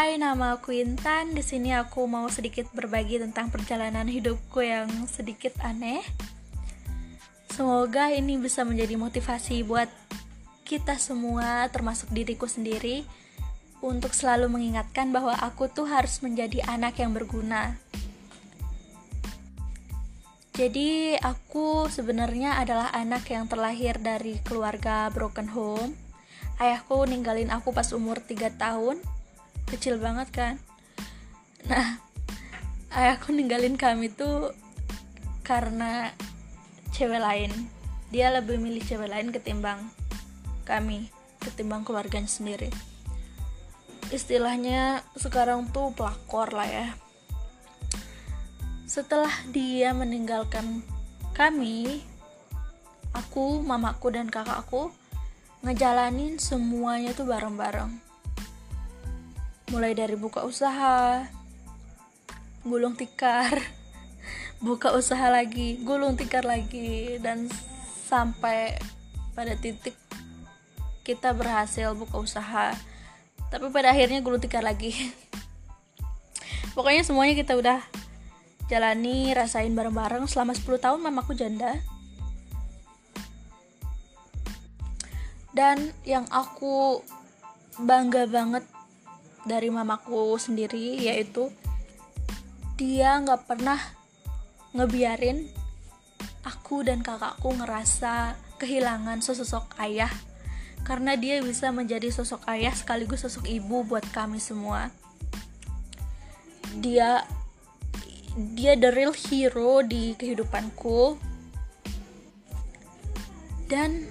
Hai, nama aku Intan. Di sini aku mau sedikit berbagi tentang perjalanan hidupku yang sedikit aneh. Semoga ini bisa menjadi motivasi buat kita semua, termasuk diriku sendiri, untuk selalu mengingatkan bahwa aku tuh harus menjadi anak yang berguna. Jadi, aku sebenarnya adalah anak yang terlahir dari keluarga broken home. Ayahku ninggalin aku pas umur 3 tahun kecil banget kan. Nah ayahku ninggalin kami tuh karena cewek lain. Dia lebih milih cewek lain ketimbang kami ketimbang keluarganya sendiri. Istilahnya sekarang tuh pelakor lah ya. Setelah dia meninggalkan kami aku mamaku dan kakakku ngejalanin semuanya tuh bareng-bareng mulai dari buka usaha gulung tikar buka usaha lagi gulung tikar lagi dan sampai pada titik kita berhasil buka usaha. Tapi pada akhirnya gulung tikar lagi. Pokoknya semuanya kita udah jalani rasain bareng-bareng. Selama 10 tahun mamaku janda. Dan yang aku bangga banget dari mamaku sendiri yaitu dia nggak pernah ngebiarin aku dan kakakku ngerasa kehilangan sosok ayah. Karena dia bisa menjadi sosok ayah sekaligus sosok ibu buat kami semua. Dia dia the real hero di kehidupanku. Dan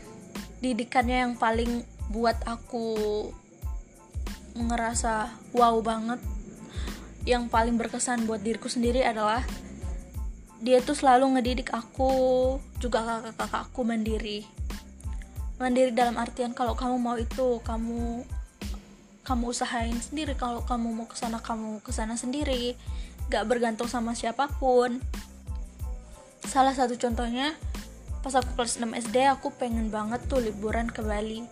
didikannya yang paling buat aku ngerasa wow banget. Yang paling berkesan buat diriku sendiri adalah dia tuh selalu ngedidik aku juga kakak-kakakku mandiri. Mandiri dalam artian kalau kamu mau itu kamu kamu usahain sendiri. Kalau kamu mau ke sana kamu ke sana sendiri. Gak bergantung sama siapa pun. Salah satu contohnya pas aku kelas 6 SD aku pengen banget tuh liburan ke Bali.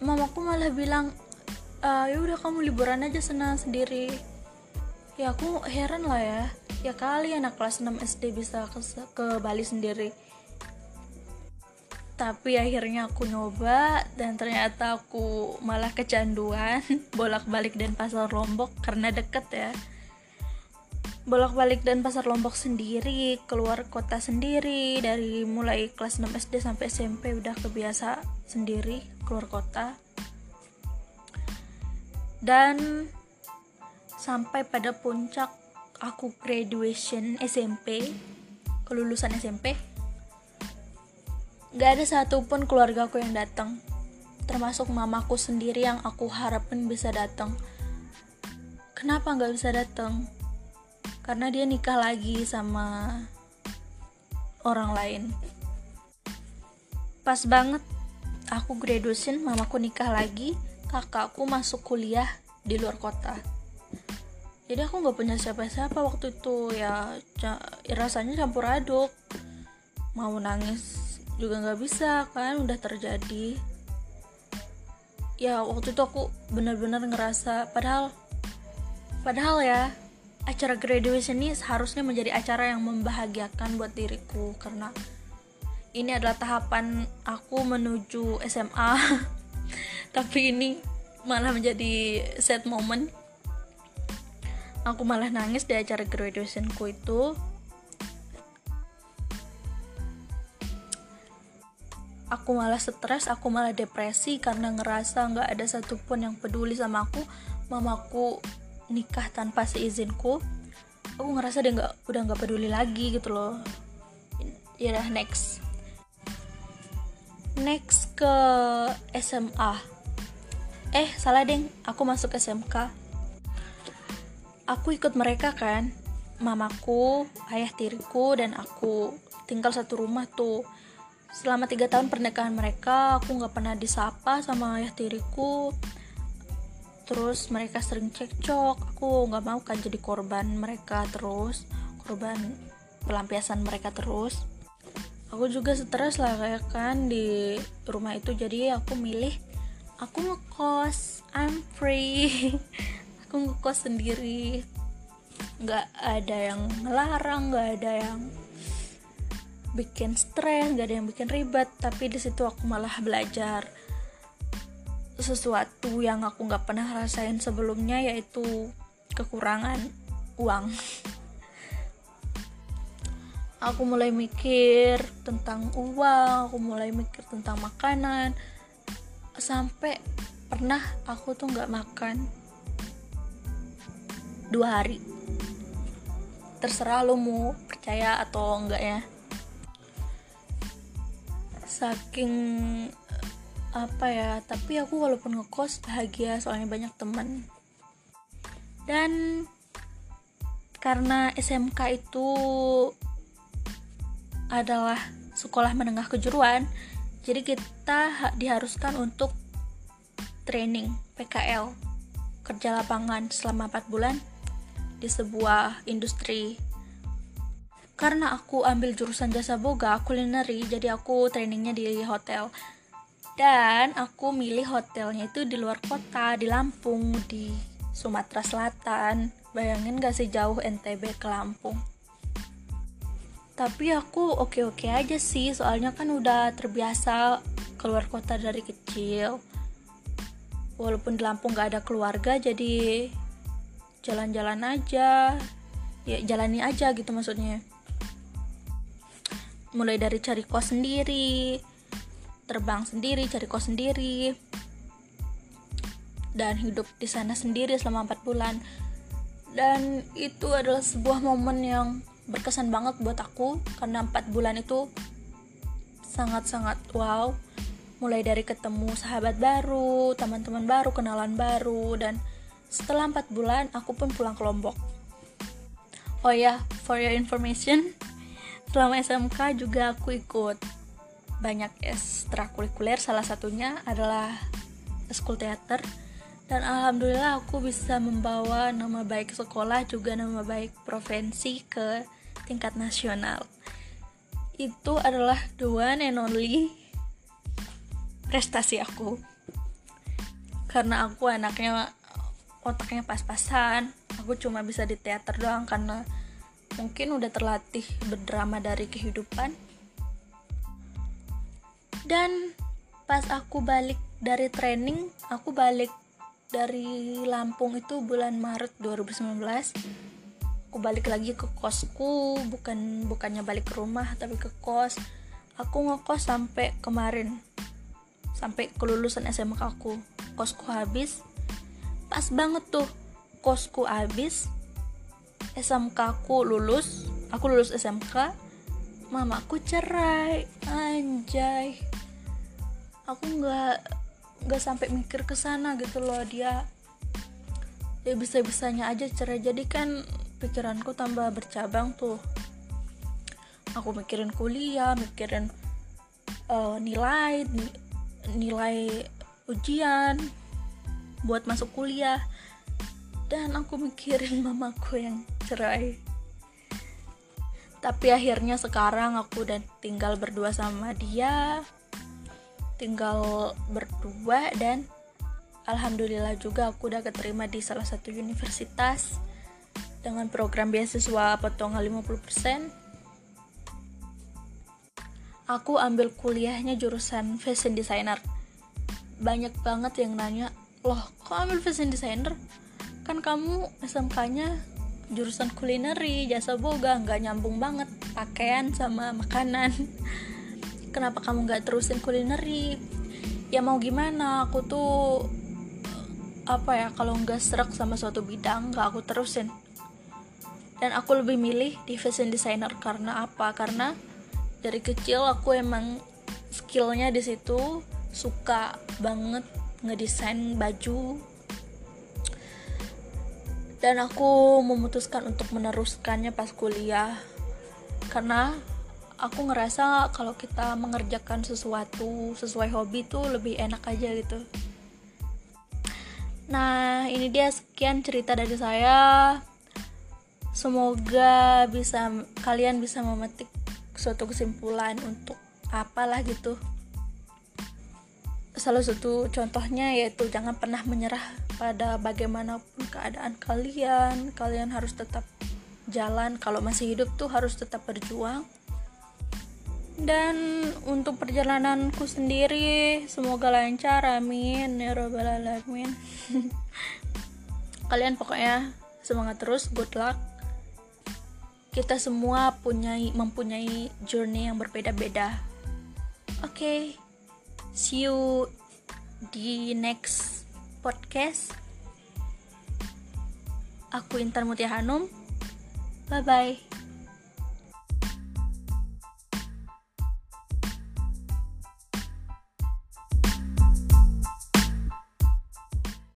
Mamaku malah bilang uh, ya udah kamu liburan aja senang sendiri. Ya aku heran lah ya. Ya kali anak kelas 6 SD bisa ke, ke Bali sendiri. Tapi akhirnya aku nyoba dan ternyata aku malah kecanduan bolak-balik dan pasar Lombok karena deket ya. Bolak-balik dan pasar Lombok sendiri keluar kota sendiri dari mulai kelas 6 SD sampai SMP udah kebiasa sendiri keluar kota dan sampai pada puncak aku graduation SMP kelulusan SMP gak ada satupun keluarga aku yang datang. Termasuk mamaku sendiri yang aku harapin bisa datang. Kenapa nggak bisa datang? Karena dia nikah lagi sama orang lain. Pas banget aku graduation mamaku nikah lagi kakakku masuk kuliah di luar kota. Jadi aku nggak punya siapa-siapa waktu itu ya, ya rasanya campur aduk. Mau nangis juga nggak bisa kan udah terjadi. Ya waktu itu aku benar-benar ngerasa padahal padahal ya acara graduation ini seharusnya menjadi acara yang membahagiakan buat diriku. Karena ini adalah tahapan aku menuju SMA tapi ini malah menjadi sad moment. Aku malah nangis di acara graduationku itu. Aku malah stres aku malah depresi karena ngerasa nggak ada satupun yang peduli sama aku. Mamaku nikah tanpa seizinku. Aku ngerasa dia nggak udah nggak peduli lagi gitu loh. Ya udah next. Next ke SMA eh salah deng. Aku masuk SMK aku ikut mereka kan? Mamaku ayah tiriku dan aku tinggal satu rumah tuh. Selama tiga tahun pernikahan mereka aku nggak pernah disapa sama ayah tiriku. Terus mereka sering cekcok. Aku nggak mau kan jadi korban mereka terus. Korban pelampiasan mereka terus. Aku juga stres lah kayak kan di rumah itu. Jadi aku milih aku ngekos I'm free. Aku ngekos sendiri. Nggak ada yang ngelarang nggak ada yang bikin stres nggak ada yang bikin ribet. Tapi di situ aku malah belajar sesuatu yang aku nggak pernah rasain sebelumnya yaitu kekurangan uang. Aku mulai mikir tentang uang aku mulai mikir tentang makanan sampai pernah aku tuh nggak makan. Dua hari. Terserah lo mau percaya atau enggak ya. Saking apa ya tapi aku walaupun ngekos bahagia soalnya banyak teman dan karena SMK itu adalah sekolah menengah kejuruan jadi kita diharuskan untuk training PKL kerja lapangan selama 4 bulan di sebuah industri. Karena aku ambil jurusan jasa boga kulineri jadi aku trainingnya di hotel. Dan aku milih hotelnya itu di luar kota di Lampung di Sumatera Selatan. Bayangin gak sih jauh NTB ke Lampung tapi aku oke-oke aja sih soalnya kan udah terbiasa keluar kota dari kecil. Walaupun di Lampung gak ada keluarga jadi jalan-jalan aja. Ya jalani aja gitu maksudnya. Mulai dari cari kos sendiri terbang sendiri cari kos sendiri dan hidup di sana sendiri selama 4 bulan. Dan itu adalah sebuah momen yang berkesan banget buat aku karena empat bulan itu sangat-sangat wow. Mulai dari ketemu sahabat baru teman-teman baru kenalan baru dan setelah empat bulan aku pun pulang ke Lombok. Oh ya for your information selama SMK juga aku ikut banyak ekstrakurikuler. Salah satunya adalah school theater. Dan alhamdulillah aku bisa membawa nama baik sekolah juga nama baik provinsi ke tingkat nasional. Itu adalah the one and only prestasi aku. Karena aku anaknya otaknya pas-pasan aku cuma bisa di teater doang karena mungkin udah terlatih berdrama dari kehidupan. Dan pas aku balik dari training aku balik dari Lampung itu bulan Maret 2019 aku balik lagi ke kosku bukan bukannya balik ke rumah tapi ke kos. Aku ngekos sampai kemarin sampai kelulusan SMK aku. Kosku habis pas banget tuh. Kosku habis SMK aku lulus aku lulus SMK mamaku cerai. Anjay. Aku nggak nggak sampai mikir ke sana gitu loh dia. Ya bisa bisanya aja cerai. Jadi kan pikiranku tambah bercabang tuh. Aku mikirin kuliah mikirin uh, nilai nilai ujian buat masuk kuliah. Dan aku mikirin mamaku yang cerai. Tapi akhirnya sekarang aku udah tinggal berdua sama dia. Tinggal berdua dan alhamdulillah juga aku udah keterima di salah satu universitas dengan program beasiswa potongan 50% aku ambil kuliahnya jurusan fashion designer. Banyak banget yang nanya loh kok ambil fashion designer? Kan kamu SMK nya jurusan kulineri jasa boga nggak nyambung banget pakaian sama makanan. Kenapa kamu nggak terusin kulineri? Ya mau gimana aku tuh apa ya kalau nggak serak sama suatu bidang nggak aku terusin dan aku lebih milih di fashion designer karena apa? Karena dari kecil aku emang skillnya di situ suka banget ngedesain baju. Dan aku memutuskan untuk meneruskannya pas kuliah. Karena aku ngerasa kalau kita mengerjakan sesuatu sesuai hobi tuh lebih enak aja gitu. Nah ini dia sekian cerita dari saya semoga bisa kalian bisa memetik suatu kesimpulan untuk apalah gitu. Salah satu contohnya yaitu jangan pernah menyerah pada bagaimanapun keadaan kalian. Kalian harus tetap jalan. Kalau masih hidup tuh harus tetap berjuang. Dan untuk perjalananku sendiri semoga lancar. Amin. Ya robbal alamin. Kalian pokoknya semangat terus. Good luck kita semua punya mempunyai journey yang berbeda-beda. Oke okay. see you di next podcast. Aku Intan Mutia Hanum bye bye